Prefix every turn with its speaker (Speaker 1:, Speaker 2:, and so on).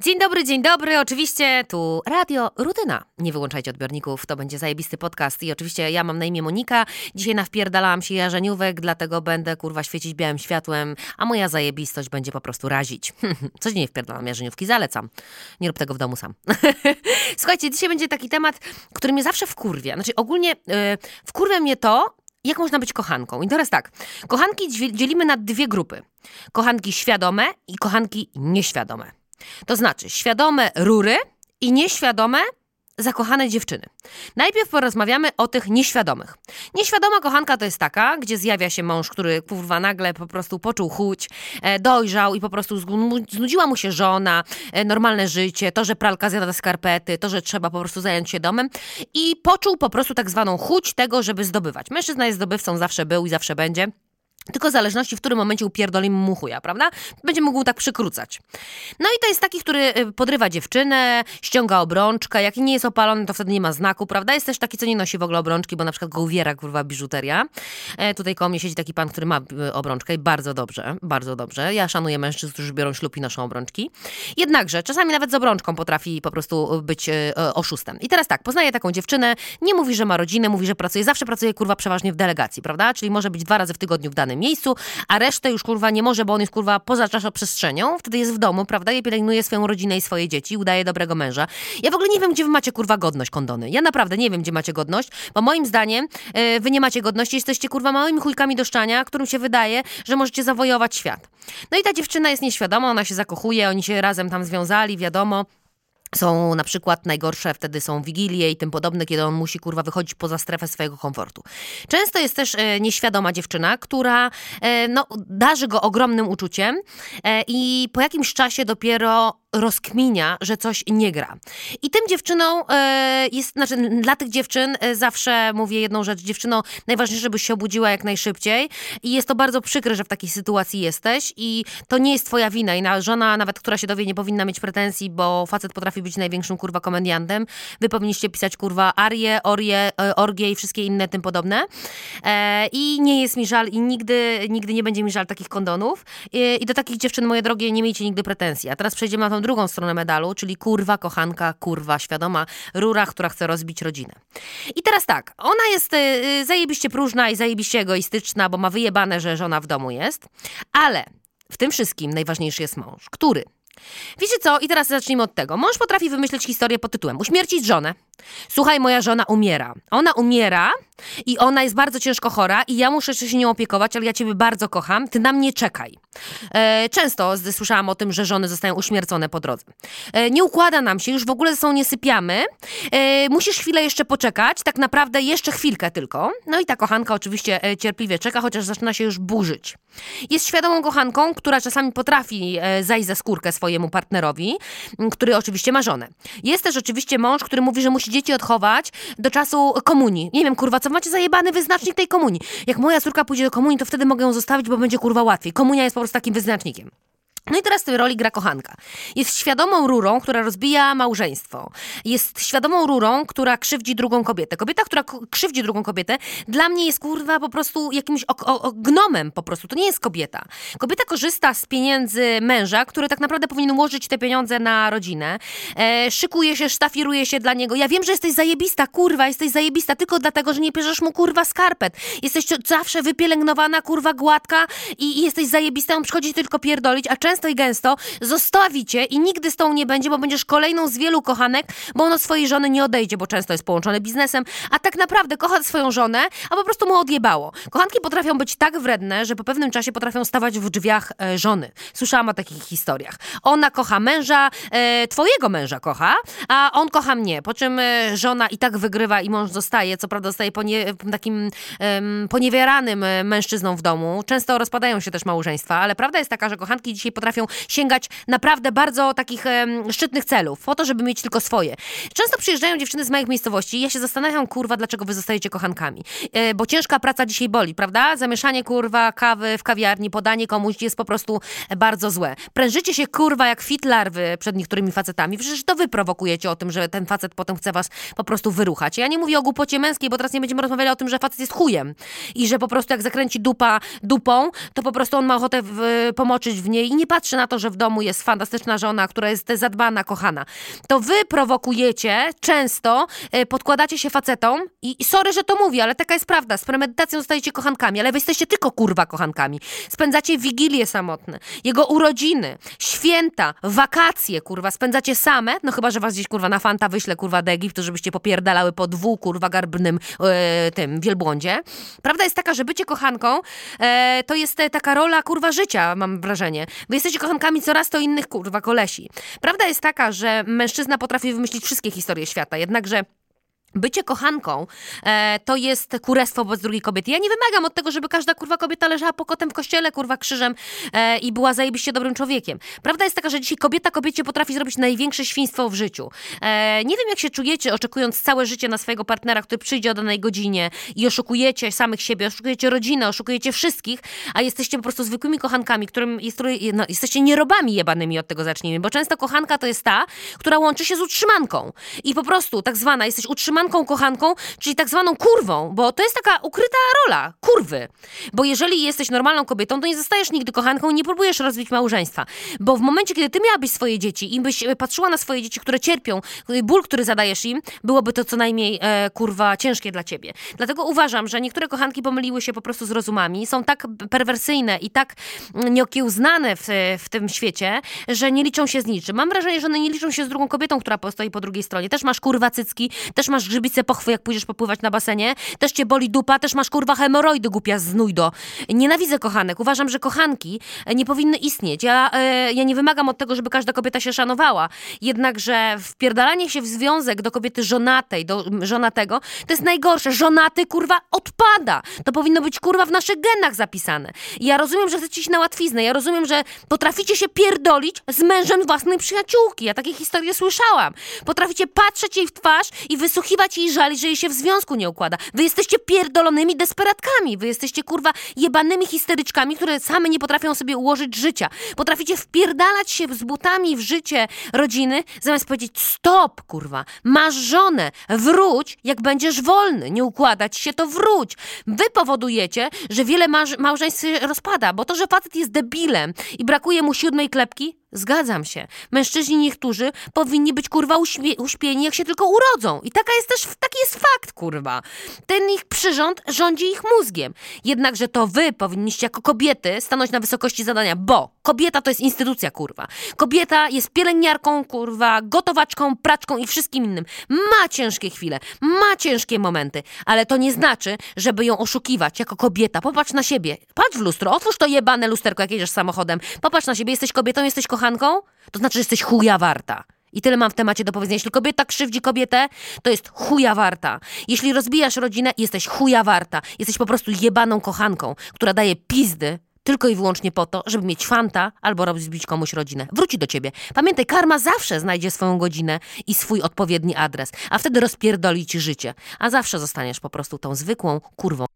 Speaker 1: Dzień dobry, dzień dobry. Oczywiście tu Radio Rutyna. Nie wyłączajcie odbiorników, to będzie zajebisty podcast. I oczywiście ja mam na imię Monika. Dzisiaj nawpierdalałam się jarzeniówek, dlatego będę kurwa świecić białym światłem, a moja zajebistość będzie po prostu razić. Coś nie wpierdalam jarzeniówki, zalecam. Nie rób tego w domu sam. Słuchajcie, dzisiaj będzie taki temat, który mnie zawsze wkurwia. Znaczy ogólnie yy, wkurwia mnie to, jak można być kochanką. I teraz tak, kochanki dzielimy na dwie grupy. Kochanki świadome i kochanki nieświadome. To znaczy świadome rury i nieświadome zakochane dziewczyny. Najpierw porozmawiamy o tych nieświadomych. Nieświadoma kochanka to jest taka, gdzie zjawia się mąż, który kurwa nagle po prostu poczuł chuć, e, dojrzał i po prostu znudziła mu się żona, e, normalne życie, to, że pralka zjada skarpety, to, że trzeba po prostu zająć się domem i poczuł po prostu tak zwaną chuć tego, żeby zdobywać. Mężczyzna jest zdobywcą, zawsze był i zawsze będzie. Tylko w zależności, w którym momencie upierdolimy mu chuja, prawda? Będzie mógł tak przykrócać. No i to jest taki, który y, podrywa dziewczynę, ściąga obrączkę. Jak nie jest opalony, to wtedy nie ma znaku, prawda? Jest też taki, co nie nosi w ogóle obrączki, bo na przykład go uwiera, kurwa, biżuteria. E, tutaj koło mnie siedzi taki pan, który ma y, obrączkę i bardzo dobrze, bardzo dobrze. Ja szanuję mężczyzn, którzy biorą ślub i noszą obrączki. Jednakże, czasami nawet z obrączką potrafi po prostu być y, y, oszustem. I teraz tak, poznaje taką dziewczynę, nie mówi, że ma rodzinę, mówi, że pracuje, zawsze pracuje, kurwa, przeważnie w delegacji, prawda? Czyli może być dwa razy w tygodniu w danym miejscu, a resztę już, kurwa, nie może, bo on jest, kurwa, poza czasoprzestrzenią, wtedy jest w domu, prawda? I pielęgnuje swoją rodzinę i swoje dzieci, udaje dobrego męża. Ja w ogóle nie wiem, gdzie wy macie, kurwa, godność, kondony. Ja naprawdę nie wiem, gdzie macie godność, bo moim zdaniem e, wy nie macie godności, jesteście, kurwa, małymi chujkami do szczania, którym się wydaje, że możecie zawojować świat. No i ta dziewczyna jest nieświadoma, ona się zakochuje, oni się razem tam związali, wiadomo. Są na przykład najgorsze wtedy są wigilie i tym podobne, kiedy on musi kurwa wychodzić poza strefę swojego komfortu. Często jest też e, nieświadoma dziewczyna, która e, no, darzy go ogromnym uczuciem e, i po jakimś czasie dopiero rozkminia, że coś nie gra. I tym dziewczyną e, jest, znaczy dla tych dziewczyn e, zawsze mówię jedną rzecz, dziewczyno, najważniejsze, żebyś się obudziła jak najszybciej i jest to bardzo przykre, że w takiej sytuacji jesteś i to nie jest twoja wina i na, żona nawet, która się dowie, nie powinna mieć pretensji, bo facet potrafi być największym kurwa komediantem. Wy powinniście pisać kurwa arie, orie, e, orgie i wszystkie inne tym podobne. I nie jest mi żal i nigdy, nigdy nie będzie mi żal takich kondonów. I do takich dziewczyn, moje drogie, nie miejcie nigdy pretensji. A teraz przejdziemy na tą drugą stronę medalu, czyli kurwa, kochanka, kurwa, świadoma, rura, która chce rozbić rodzinę. I teraz tak, ona jest y, y, zajebiście próżna i zajebiście egoistyczna, bo ma wyjebane, że żona w domu jest, ale w tym wszystkim najważniejszy jest mąż, który Wiecie co? I teraz zacznijmy od tego. Mąż potrafi wymyśleć historię pod tytułem Uśmiercić żonę. Słuchaj, moja żona umiera. Ona umiera i ona jest bardzo ciężko chora i ja muszę się nią opiekować, ale ja ciebie bardzo kocham, ty na mnie czekaj. E, często słyszałam o tym, że żony zostają uśmiercone po drodze. E, nie układa nam się, już w ogóle ze sobą nie sypiamy. E, musisz chwilę jeszcze poczekać, tak naprawdę jeszcze chwilkę tylko. No i ta kochanka oczywiście e, cierpliwie czeka, chociaż zaczyna się już burzyć. Jest świadomą kochanką, która czasami potrafi e, zajść za skórkę swojemu partnerowi, który oczywiście ma żonę. Jest też oczywiście mąż, który mówi, że musi dzieci odchować do czasu komunii. Nie wiem, kurwa, co macie zajebany wyznacznik tej komunii. Jak moja córka pójdzie do komunii, to wtedy mogę ją zostawić, bo będzie kurwa łatwiej. Komunia jest po prostu takim wyznacznikiem. No i teraz w tej roli gra kochanka. Jest świadomą rurą, która rozbija małżeństwo. Jest świadomą rurą, która krzywdzi drugą kobietę. Kobieta, która krzywdzi drugą kobietę, dla mnie jest kurwa po prostu jakimś gnomem po prostu. To nie jest kobieta. Kobieta korzysta z pieniędzy męża, który tak naprawdę powinien ułożyć te pieniądze na rodzinę. E, szykuje się, sztafiruje się dla niego. Ja wiem, że jesteś zajebista, kurwa, jesteś zajebista tylko dlatego, że nie bierzesz mu kurwa skarpet. Jesteś zawsze wypielęgnowana, kurwa gładka i, i jesteś zajebista, on przychodzi tylko pierdolić, a często i gęsto zostawi cię i nigdy z tą nie będzie, bo będziesz kolejną z wielu kochanek, bo on od swojej żony nie odejdzie, bo często jest połączony biznesem, a tak naprawdę kocha swoją żonę, a po prostu mu odjebało. Kochanki potrafią być tak wredne, że po pewnym czasie potrafią stawać w drzwiach e, żony. Słyszałam o takich historiach. Ona kocha męża, e, twojego męża kocha, a on kocha mnie, po czym e, żona i tak wygrywa i mąż zostaje, co prawda zostaje ponie, takim poniewieranym e, mężczyzną w domu. Często rozpadają się też małżeństwa, ale prawda jest taka, że kochanki dzisiaj potrafią sięgać naprawdę bardzo takich szczytnych celów, po to, żeby mieć tylko swoje. Często przyjeżdżają dziewczyny z małych miejscowości i ja się zastanawiam, kurwa, dlaczego wy zostajecie kochankami. E, bo ciężka praca dzisiaj boli, prawda? Zamieszanie, kurwa, kawy w kawiarni, podanie komuś jest po prostu bardzo złe. Prężycie się, kurwa, jak fit larwy przed niektórymi facetami. Przecież to wy prowokujecie o tym, że ten facet potem chce was po prostu wyruchać. Ja nie mówię o głupocie męskiej, bo teraz nie będziemy rozmawiali o tym, że facet jest chujem i że po prostu jak zakręci dupa dupą, to po prostu on ma ochotę w, pomoczyć w niej i nie patrzy na to, że w domu jest fantastyczna żona, która jest zadbana, kochana. To wy prowokujecie często, e, podkładacie się facetom i, sorry, że to mówię, ale taka jest prawda. Z premedytacją zostajecie kochankami, ale wy jesteście tylko kurwa kochankami. Spędzacie wigilie samotne, jego urodziny, święta, wakacje, kurwa, spędzacie same, no chyba, że was gdzieś kurwa na fanta wyśle kurwa do Egiptu, żebyście popierdalały po dwóch kurwa garbnym e, tym wielbłądzie. Prawda jest taka, że bycie kochanką e, to jest taka rola kurwa życia, mam wrażenie. Wy jesteście kochankami coraz to innych kurwa kolesi. Prawda jest taka, że mężczyzna potrafi wymyślić wszystkie historie świata, jednakże Bycie kochanką e, to jest kurestwo wobec drugiej kobiety. Ja nie wymagam od tego, żeby każda kurwa kobieta leżała pokotem w kościele, kurwa krzyżem e, i była zajebiście dobrym człowiekiem. Prawda jest taka, że dzisiaj kobieta kobiecie potrafi zrobić największe świństwo w życiu. E, nie wiem, jak się czujecie, oczekując całe życie na swojego partnera, który przyjdzie o danej godzinie i oszukujecie samych siebie, oszukujecie rodzinę, oszukujecie wszystkich, a jesteście po prostu zwykłymi kochankami, którym jest, no, jesteście nierobami jebanymi od tego zacznijmy, bo często kochanka to jest ta, która łączy się z utrzymanką. I po prostu tak zwana, jesteś utrzymanką kochanką, czyli tak zwaną kurwą, bo to jest taka ukryta rola, kurwy. Bo jeżeli jesteś normalną kobietą, to nie zostajesz nigdy kochanką i nie próbujesz rozbić małżeństwa. Bo w momencie, kiedy ty miałabyś swoje dzieci i byś e, patrzyła na swoje dzieci, które cierpią, ból, który zadajesz im, byłoby to co najmniej, e, kurwa, ciężkie dla ciebie. Dlatego uważam, że niektóre kochanki pomyliły się po prostu z rozumami, są tak perwersyjne i tak mm, nieokiełznane w, w tym świecie, że nie liczą się z niczym. Mam wrażenie, że one nie liczą się z drugą kobietą, która postoi po drugiej stronie. Też masz kurwa cycki, też masz grzybice pochwy, jak pójdziesz popływać na basenie, też cię boli dupa, też masz kurwa hemoroidy głupia z gnójdo. Nienawidzę kochanek. Uważam, że kochanki e, nie powinny istnieć. Ja, e, ja nie wymagam od tego, żeby każda kobieta się szanowała. Jednakże wpierdalanie się w związek do kobiety żonatej, do żonatego, to jest najgorsze. Żonaty, kurwa, odpada. To powinno być, kurwa, w naszych genach zapisane. Ja rozumiem, że chcecie iść na łatwiznę. Ja rozumiem, że potraficie się pierdolić z mężem własnej przyjaciółki. Ja takie historie słyszałam. Potraficie patrzeć jej w twarz i wysłuchiwać jej żali, że jej się w związku nie układa. Wy jesteście pierdolonymi desperatkami. Wy jesteście, kurwa, jebanymi histeryczkami, które same nie potrafią sobie ułożyć życia. Potraficie wpierdalać się z butami w życie rodziny, zamiast powiedzieć stop, kurwa, masz żonę, wróć, jak będziesz wolny. Nie układać się, to wróć. Wy powodujecie, że wiele małż- małżeństw się rozpada, bo to, że facet jest debilem i brakuje mu siódmej klepki, Zgadzam się. Mężczyźni niektórzy powinni być kurwa uśmie- uśpieni, jak się tylko urodzą. I taka jest też, taki jest fakt, kurwa. Ten ich przyrząd rządzi ich mózgiem. Jednakże to wy powinniście jako kobiety stanąć na wysokości zadania, bo kobieta to jest instytucja, kurwa. Kobieta jest pielęgniarką, kurwa, gotowaczką, praczką i wszystkim innym. Ma ciężkie chwile, ma ciężkie momenty, ale to nie znaczy, żeby ją oszukiwać jako kobieta. Popatrz na siebie. Patrz w lustro, otwórz to jebane lusterko, jak jedziesz samochodem. Popatrz na siebie, jesteś kobietą, jesteś kochanką, to znaczy, że jesteś chuja warta. I tyle mam w temacie do powiedzenia. Jeśli kobieta krzywdzi kobietę, to jest chuja warta. Jeśli rozbijasz rodzinę, jesteś chuja warta. Jesteś po prostu jebaną kochanką, która daje pizdy tylko i wyłącznie po to, żeby mieć fanta albo rozbić komuś rodzinę. Wróci do ciebie. Pamiętaj, karma zawsze znajdzie swoją godzinę i swój odpowiedni adres, a wtedy rozpierdoli ci życie. A zawsze zostaniesz po prostu tą zwykłą kurwą.